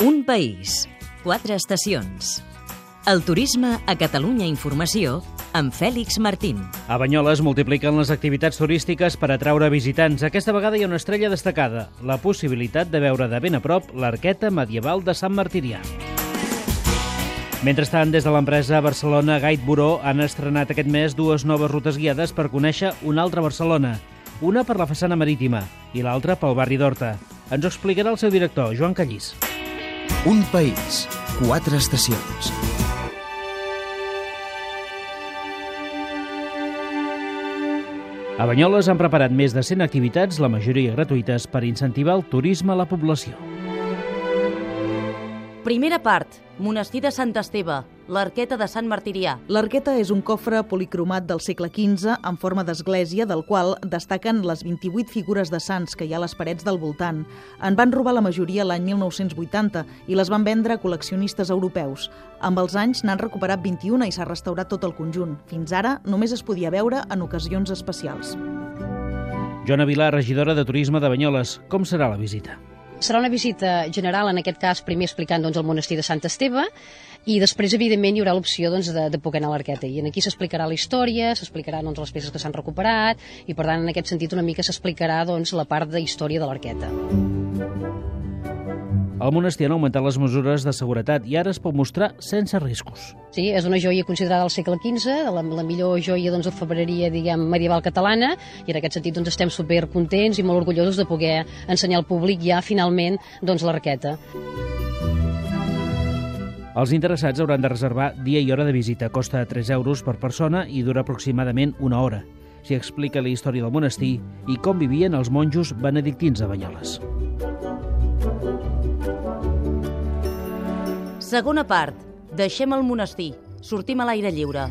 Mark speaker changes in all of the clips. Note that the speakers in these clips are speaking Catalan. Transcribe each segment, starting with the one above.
Speaker 1: Un país, quatre estacions. El turisme a Catalunya Informació amb Fèlix Martín.
Speaker 2: A Banyoles multipliquen les activitats turístiques per atraure visitants. Aquesta vegada hi ha una estrella destacada, la possibilitat de veure de ben a prop l'arqueta medieval de Sant Martirià. Mentrestant, des de l'empresa Barcelona Guide Bureau han estrenat aquest mes dues noves rutes guiades per conèixer una altra Barcelona, una per la façana marítima i l'altra pel barri d'Horta. Ens ho explicarà el seu director, Joan Callís.
Speaker 3: Un país, quatre estacions.
Speaker 2: A Banyoles han preparat més de 100 activitats, la majoria gratuïtes, per incentivar el turisme a la població.
Speaker 4: Primera part, Monestir de Sant Esteve, l'arqueta de Sant Martirià.
Speaker 5: L'arqueta és un cofre policromat del segle XV en forma d'església, del qual destaquen les 28 figures de sants que hi ha a les parets del voltant. En van robar la majoria l'any 1980 i les van vendre a col·leccionistes europeus. Amb els anys n'han recuperat 21 i s'ha restaurat tot el conjunt. Fins ara només es podia veure en ocasions especials.
Speaker 2: Joana Vilar, regidora de Turisme de Banyoles. Com serà la visita?
Speaker 6: Serà una visita general, en aquest cas, primer explicant doncs, el monestir de Sant Esteve, i després, evidentment, hi haurà l'opció doncs, de, de poder anar a l'Arqueta. I aquí s'explicarà la història, s'explicarà doncs, les peces que s'han recuperat, i per tant, en aquest sentit, una mica s'explicarà doncs, la part de història de l'Arqueta.
Speaker 2: El monestir ha augmentat les mesures de seguretat i ara es pot mostrar sense riscos.
Speaker 6: Sí, és una joia considerada del segle XV, la, la millor joia doncs, de febreria diguem, medieval catalana, i en aquest sentit doncs, estem super contents i molt orgullosos de poder ensenyar al públic ja finalment doncs, l'arqueta.
Speaker 2: Els interessats hauran de reservar dia i hora de visita. Costa 3 euros per persona i dura aproximadament una hora. S'hi explica la història del monestir i com vivien els monjos benedictins a Banyoles.
Speaker 4: Segona part, deixem el monestir, sortim a l'aire lliure.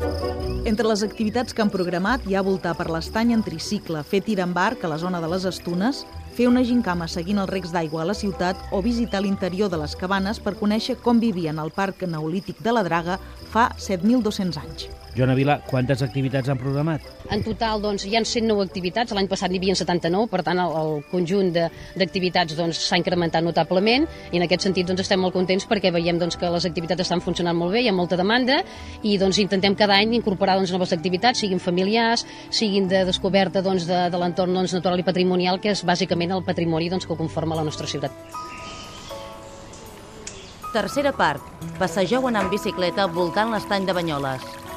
Speaker 5: Entre les activitats que han programat hi ha voltar per l'estany en tricicle, fer tir amb barc a la zona de les Estunes, fer una gincama seguint els recs d'aigua a la ciutat o visitar l'interior de les cabanes per conèixer com vivien al parc neolític de la Draga fa 7.200 anys.
Speaker 2: Joana Vila, quantes activitats han programat?
Speaker 6: En total doncs, hi han 109 activitats, l'any passat n'hi havia 79, per tant el, el conjunt d'activitats s'ha doncs, incrementat notablement i en aquest sentit doncs, estem molt contents perquè veiem doncs, que les activitats estan funcionant molt bé, hi ha molta demanda i doncs, intentem cada any incorporar doncs, noves activitats, siguin familiars, siguin de descoberta doncs, de, de l'entorn doncs, natural i patrimonial, que és bàsicament el patrimoni doncs, que conforma la nostra ciutat.
Speaker 4: Tercera part, passegeu en bicicleta voltant l'estany de Banyoles.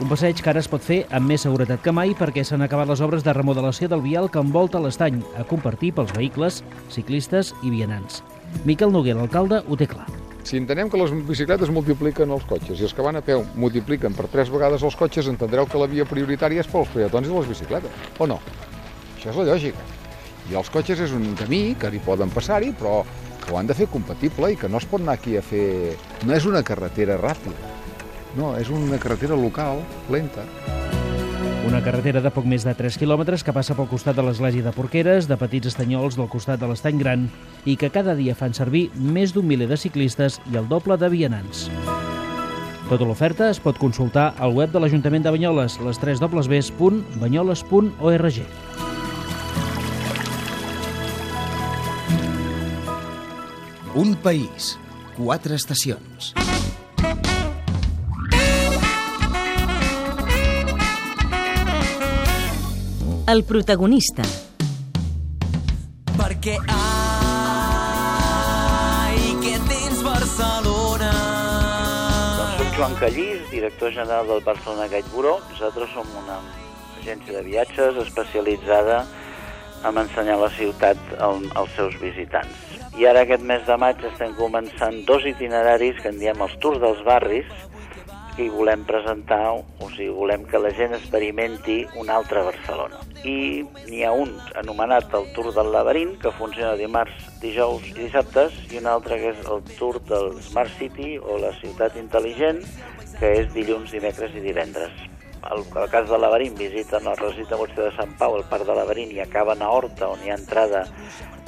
Speaker 2: Un passeig que ara es pot fer amb més seguretat que mai perquè s'han acabat les obres de remodelació del vial que envolta l'estany, a compartir pels vehicles, ciclistes i vianants. Miquel Noguer, l'alcalde, ho té clar.
Speaker 7: Si entenem que les bicicletes multipliquen els cotxes i els que van a peu multipliquen per tres vegades els cotxes, entendreu que la via prioritària és pels peatons i les bicicletes, o no? Això és la lògica. I els cotxes és un camí que hi poden passar-hi, però que ho han de fer compatible i que no es pot anar aquí a fer... No és una carretera ràpida, no, és una carretera local, lenta.
Speaker 2: Una carretera de poc més de 3 quilòmetres que passa pel costat de l'església de Porqueres, de petits estanyols del costat de l'estany gran i que cada dia fan servir més d'un miler de ciclistes i el doble de vianants. Tota l'oferta es pot consultar al web de l'Ajuntament de Banyoles, les 3 www.banyoles.org.
Speaker 3: Un país, quatre estacions.
Speaker 1: El protagonista.
Speaker 8: Perquè ai, que tens Barcelona.
Speaker 9: Doncs soc Joan Callís, director general del Barcelona Guide Bureau. Nosaltres som una agència de viatges especialitzada en ensenyar la ciutat als seus visitants. I ara aquest mes de maig estem començant dos itineraris que en diem els tours dels barris, hi volem presentar, o sigui, volem que la gent experimenti una altra Barcelona. I n'hi ha un anomenat el Tour del Laberint, que funciona dimarts, dijous i dissabtes, i un altre que és el Tour del Smart City o la ciutat intel·ligent, que és dilluns, dimecres i divendres. El, el cas de Laberint visiten el recinte de Sant Pau, el Parc de Laberint, i acaben a Horta, on hi ha entrada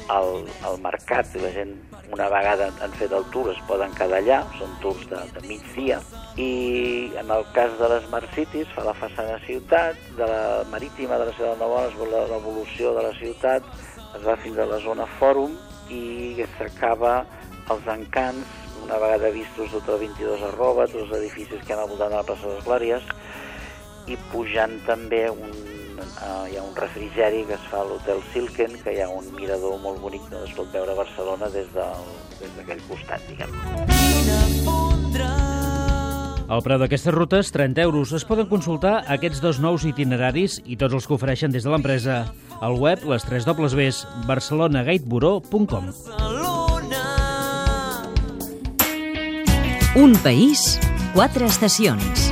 Speaker 9: al, al mercat i la gent una vegada han fet el tour es poden quedar allà, són tours de, de migdia. I en el cas de les Smart Cities fa la façana ciutat, de la marítima de la ciutat de Nova l'evolució de la ciutat es va fins a la zona fòrum i s'acaba els encants, una vegada vistos tota 22 arroba, tots els edificis que han al voltant de la plaça de les Glòries, i pujant també un, uh, hi ha un refrigeri que es fa a l'Hotel Silken, que hi ha un mirador molt bonic on es pot veure Barcelona des d'aquell de, des costat, diguem.
Speaker 2: El preu d'aquestes rutes, 30 euros. Es poden consultar aquests dos nous itineraris i tots els que ofereixen des de l'empresa. Al web, les 3 dobles Bs, barcelonagateburo.com.
Speaker 1: Un país, quatre estacions.